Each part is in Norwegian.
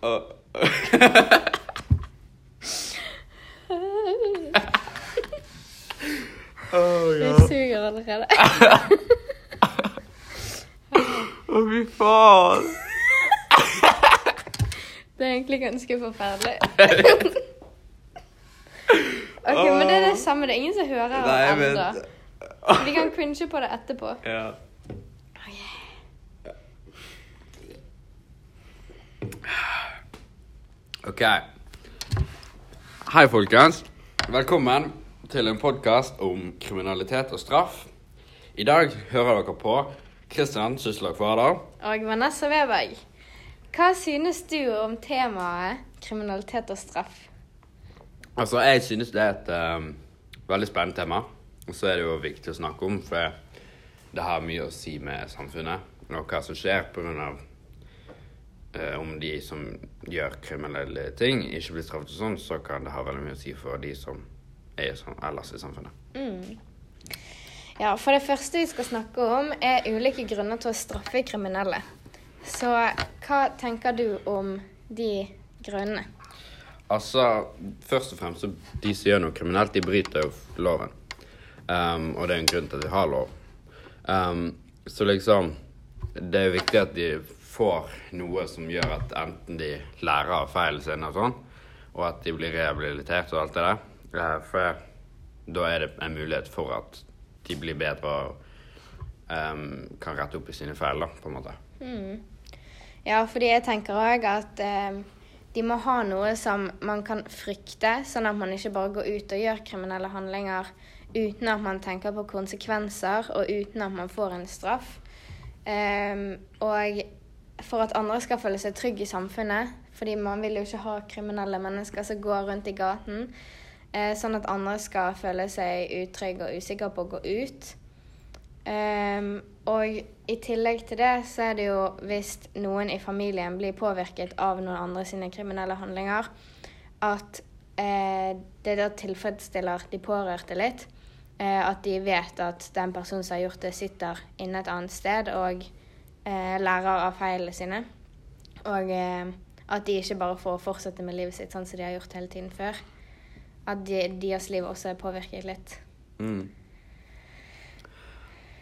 Å, ja. Det suger allerede. Å, fy faen. Det er egentlig ganske forferdelig. Ok, men det er det samme. Det er ingen som hører oss ennå. Vi kan cringe på det etterpå. Ja. OK. Hei, folkens. Velkommen til en podkast om kriminalitet og straff. I dag hører dere på Kristian Syslag Kvardahl. Og Vanessa Weberg, hva synes du om temaet kriminalitet og straff? Altså, jeg synes det er et um, veldig spennende tema. Og så er det jo viktig å snakke om, for det har mye å si med samfunnet. Og hva som skjer av eh, om de som gjør kriminelle ting, ikke blir straffet og sånn, så kan det ha veldig mye å si for de som er sånn ellers i samfunnet. Ja, for det første vi skal snakke om, er ulike grunner til å straffe kriminelle. Så hva tenker du om de grunnene? Altså, først og fremst, så de som gjør noe kriminelt, de bryter jo loven. Um, og det er en grunn til at vi har lov. Um, så liksom, det er viktig at de får noe som gjør at enten de lærer av feilene sine og sånn, og at de blir rehabilitert og alt det der. Uh, for da er det en mulighet for at de blir bedre og um, kan rette opp i sine feil, da, på en måte. Ja, fordi jeg tenker òg at um, de må ha noe som man kan frykte, sånn at man ikke bare går ut og gjør kriminelle handlinger uten at man tenker på konsekvenser, og uten at man får en straff. Um, og for at andre skal føle seg trygge i samfunnet, fordi man vil jo ikke ha kriminelle mennesker som går rundt i gaten, eh, sånn at andre skal føle seg utrygge og usikre på å gå ut. Um, og i tillegg til det så er det jo hvis noen i familien blir påvirket av noen andre sine kriminelle handlinger, at eh, det da tilfredsstiller de pårørte litt. Eh, at de vet at den personen som har gjort det, sitter inne et annet sted og eh, lærer av feilene sine. Og eh, at de ikke bare får fortsette med livet sitt sånn som de har gjort hele tiden før. At de, deres liv også er påvirket litt. Mm.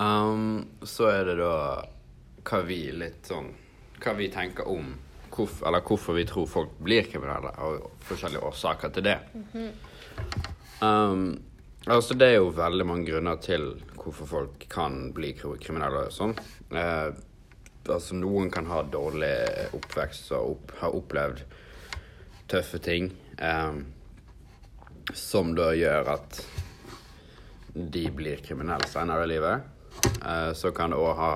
Um, så er det da hva vi litt sånn Hva vi tenker om hvorf, Eller hvorfor vi tror folk blir kriminelle, og forskjellige årsaker til det. um, altså Det er jo veldig mange grunner til hvorfor folk kan bli kriminelle og sånn. Eh, altså Noen kan ha dårlig oppvekst og opp, ha opplevd tøffe ting. Um, som da gjør at de blir kriminelle senere i livet. Uh, så kan det òg ha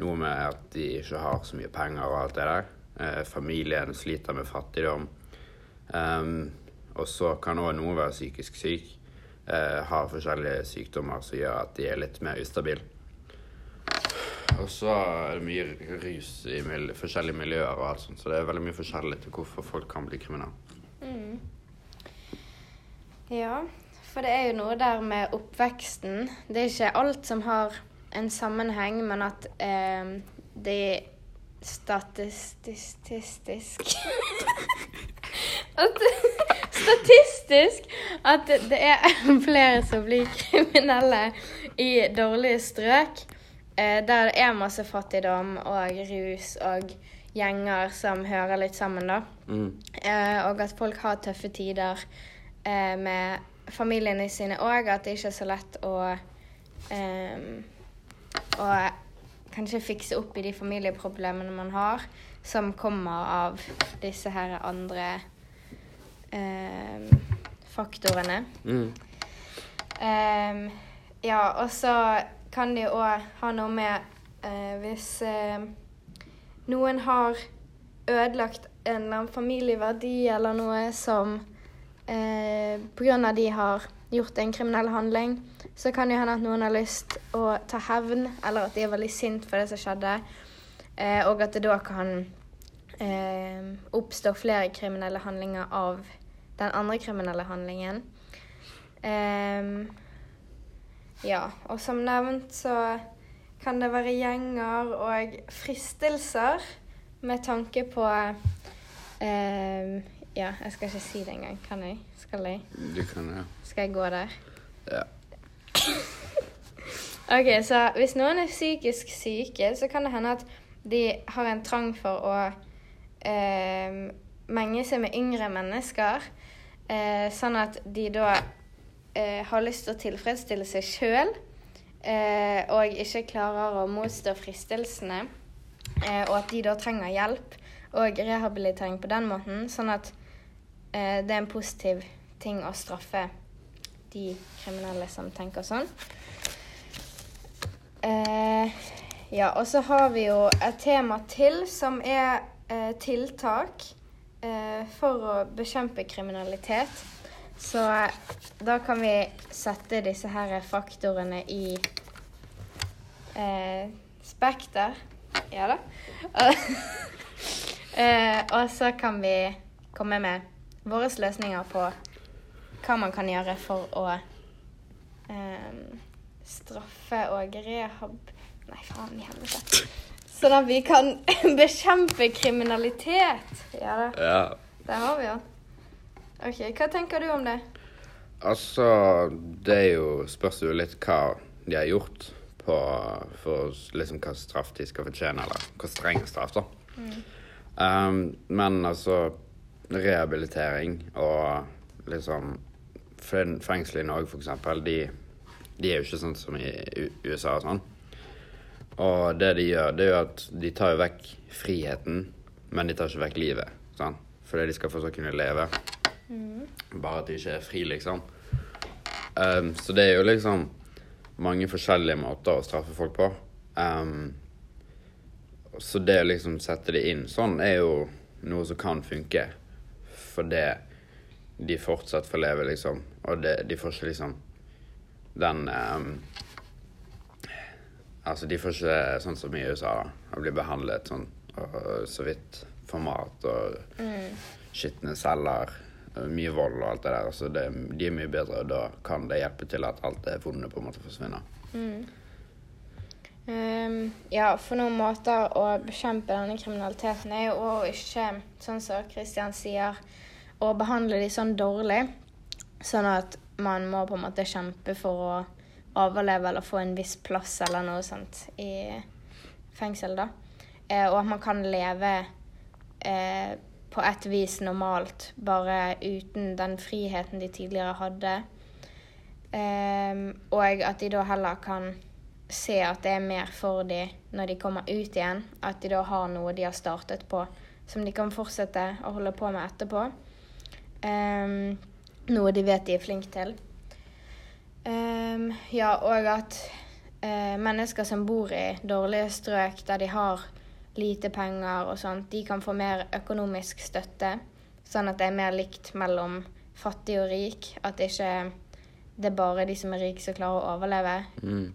noe med at de ikke har så mye penger og alt det der. Uh, familien sliter med fattigdom. Um, og så kan òg noen være psykisk syk. Uh, har forskjellige sykdommer som gjør at de er litt mer ustabile. Og så er det mye rus i mil forskjellige miljøer og alt sånt, så det er veldig mye forskjellig til hvorfor folk kan bli kriminelle. Ja, for det er jo noe der med oppveksten. Det er ikke alt som har en sammenheng, men at eh, det statistisk at, Statistisk at det er flere som blir kriminelle i dårlige strøk. Eh, der det er masse fattigdom og rus og gjenger som hører litt sammen, da. Mm. Eh, og at folk har tøffe tider eh, med familiene sine òg. At det ikke er så lett å eh, Å kanskje fikse opp i de familieproblemene man har, som kommer av disse her andre eh, faktorene. Mm. Ehm, ja, og så kan jo òg ha noe med eh, Hvis eh, noen har ødelagt en eller annen familieverdi eller noe som eh, av de har gjort en kriminell handling, så kan det hende at noen har lyst å ta hevn, eller at de er veldig sint for det som skjedde, eh, og at det da kan eh, oppstå flere kriminelle handlinger av den andre kriminelle handlingen. Ehm, ja, og som nevnt så kan det være gjenger og fristelser med tanke på Ehm, ja, jeg skal ikke si det engang. Kan jeg? Skal jeg? Du kan ja. Skal jeg gå der? ja. Ok, så hvis noen er psykisk syke, så kan det hende at de har en trang for å eh, menge seg med yngre mennesker, eh, sånn at de da eh, har lyst til å tilfredsstille seg sjøl, eh, og ikke klarer å motstå fristelsene, eh, og at de da trenger hjelp og rehabilitering på den måten, sånn at eh, det er en positiv ting å straffe de kriminelle som tenker sånn. Eh, ja, og så har vi jo et tema til som er eh, tiltak for å bekjempe kriminalitet. Så eh, da kan vi sette disse her faktorene i eh, spekter. Ja da. Eh, og så kan vi komme med våre løsninger på hva man kan gjøre for å eh, straffe og rehab... Nei, faen i helvete. Sånn at vi kan bekjempe kriminalitet. Ja da, ja. der har vi den. OK, hva tenker du om det? Altså, det er jo Spørs jo litt hva de har gjort på for liksom hva straff de skal fortjene, eller hvor streng straff, da. Um, men altså Rehabilitering og liksom Fengsel i Norge, for eksempel, de, de er jo ikke sånn som i USA og sånn. Og det de gjør, det er jo at de tar jo vekk friheten, men de tar ikke vekk livet. Sånn? Fordi de skal fortsatt kunne leve. Bare at de ikke er fri, liksom. Um, så det er jo liksom mange forskjellige måter å straffe folk på. Um, så det å liksom sette det inn sånn er jo noe som kan funke. Fordi de fortsatt får leve, liksom. Og det, de får ikke liksom den um, Altså, de får ikke sånn som i USA. Å bli behandlet sånn og så vidt for mat og skitne celler. Og Mye vold og alt det der. Så det, de er mye bedre, og da kan det hjelpe til at alt det vonde på en måte forsvinner. Ehm, ja, for noen måter å bekjempe denne kriminaliteten er jo å ikke, sånn som Kristian sier, å behandle de sånn dårlig. Sånn at man må på en måte kjempe for å overleve eller få en viss plass eller noe sånt i fengsel, da. Eh, og at man kan leve eh, på et vis normalt, bare uten den friheten de tidligere hadde. Um, og at de da heller kan se at det er mer for dem når de kommer ut igjen. At de da har noe de har startet på som de kan fortsette å holde på med etterpå. Um, noe de vet de er flinke til. Um, ja, og at uh, mennesker som bor i dårlige strøk der de har lite penger og sånt, de kan få mer økonomisk støtte. Sånn at det er mer likt mellom fattig og rik. At det ikke det er bare de som er rike som klarer å overleve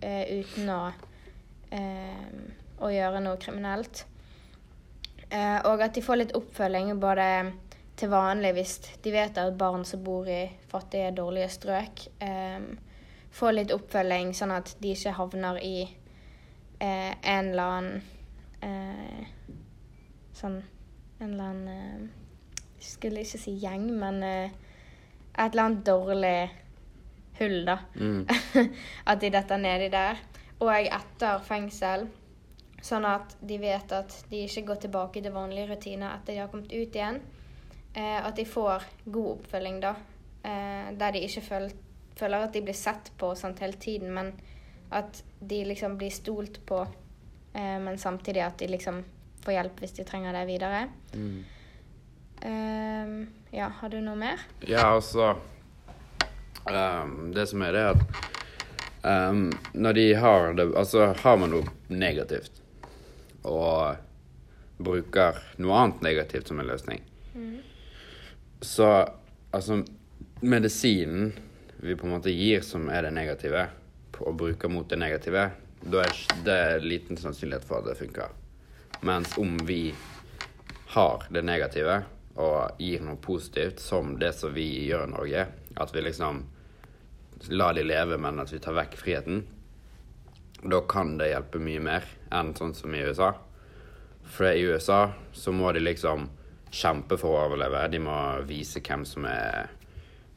eh, uten å, eh, å gjøre noe kriminelt. Eh, og at de får litt oppfølging både til vanlig hvis de vet at barn som bor i fattige, dårlige strøk, får litt oppfølging sånn at de ikke havner i eh, en eller annen eh, Sånn En eller annen eh, Jeg skulle ikke si gjeng, men eh, et eller annet dårlig hull, da. at de detter nedi der. Og etter fengsel. Sånn at de vet at de ikke går tilbake til vanlige rutiner etter de har kommet ut igjen. Eh, at de får god oppfølging, da. Eh, der de ikke føler, føler at de blir sett på sånt hele tiden, men at de liksom blir stolt på. Eh, men samtidig at de liksom får hjelp hvis de trenger det videre. Eh, ja, har du noe mer? Ja, altså ehm, Det som er det, er at ehm, når de har det Altså, har man noe negativt og bruker noe annet negativt som en løsning, så altså Medisinen vi på en måte gir som er det negative, og bruker mot det negative, da er det liten sannsynlighet for at det funker. Mens om vi har det negative og gir noe positivt, som det som vi gjør i Norge, at vi liksom lar de leve, men at vi tar vekk friheten, da kan det hjelpe mye mer enn sånn som i USA. For i USA så må de liksom kjempe for å overleve. De må vise hvem som er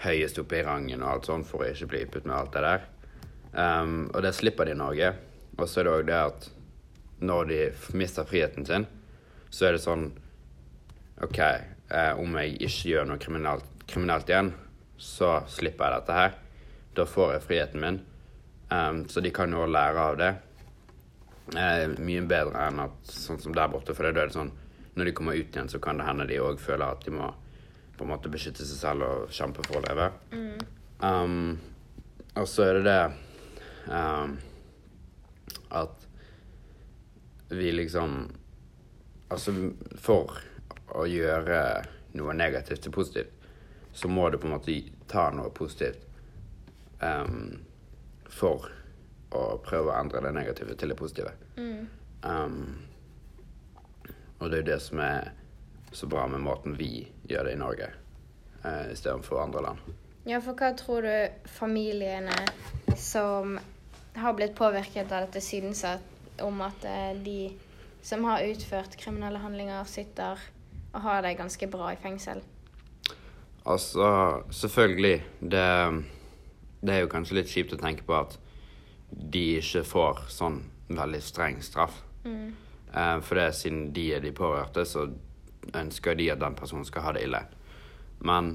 høyest oppe i rangen og alt sånt for å ikke bli putt med alt det der. Um, og det slipper de i Norge. Og så er det òg det at når de mister friheten sin, så er det sånn OK, eh, om jeg ikke gjør noe kriminelt, kriminelt igjen, så slipper jeg dette her. Da får jeg friheten min. Um, så de kan jo lære av det. Eh, mye bedre enn at sånn som der borte, for da er det sånn Når de kommer ut igjen, så kan det hende de òg føler at de må på en måte beskytte seg selv og kjempe for å leve. Um, og så er det det um, at vi liksom Altså, for å gjøre noe negativt til positivt, så må du på en måte ta noe positivt um, for å prøve å endre det negative til det positive. Um, og det er jo det som er så bra med måten vi gjør det i Norge, uh, istedenfor andre land. Ja, for hva tror du familiene som har blitt påvirket av dette, synes om at eh, de som har utført kriminelle handlinger, sitter og har det ganske bra i fengsel? Altså, selvfølgelig. Det, det er jo kanskje litt kjipt å tenke på at de ikke får sånn veldig streng straff. Eh, for det siden de er de pårørte, så ønsker de at den personen skal ha det ille. Men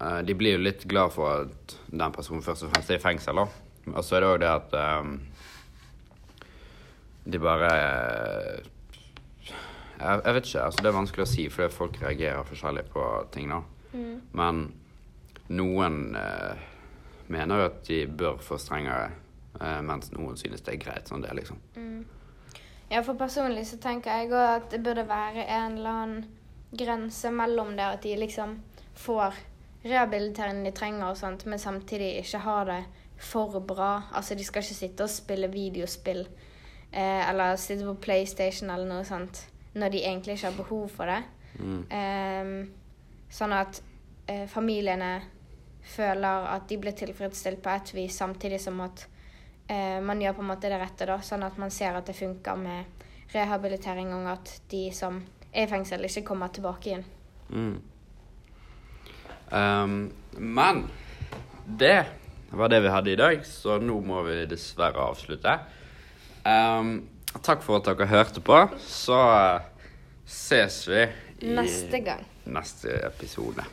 eh, de blir jo litt glad for at den personen først og fremst er i fengsel, da. Og så er det òg det at um, de bare jeg, jeg vet ikke. altså Det er vanskelig å si, fordi folk reagerer forskjellig på ting. da. Men noen uh, mener jo at de bør få strengere, uh, mens noen synes det er greit sånn det liksom. Ja, for personlig så tenker jeg òg at det burde være en eller annen grense mellom det at de liksom får rehabiliteringen de trenger og sånt, men samtidig ikke har det for bra. Altså, de skal ikke sitte og spille videospill eh, eller sitte på PlayStation eller noe sånt når de egentlig ikke har behov for det. Ehm, sånn at eh, familiene føler at de blir tilfredsstilt på et vis, samtidig som at eh, man gjør på en måte det rette, da, sånn at man ser at det funker med rehabilitering, og at de som er i fengsel, ikke kommer tilbake igjen. Mm. Um, men det var det vi hadde i dag, så nå må vi dessverre avslutte. Um, takk for at dere hørte på. Så eh, ses vi i Neste neste episode.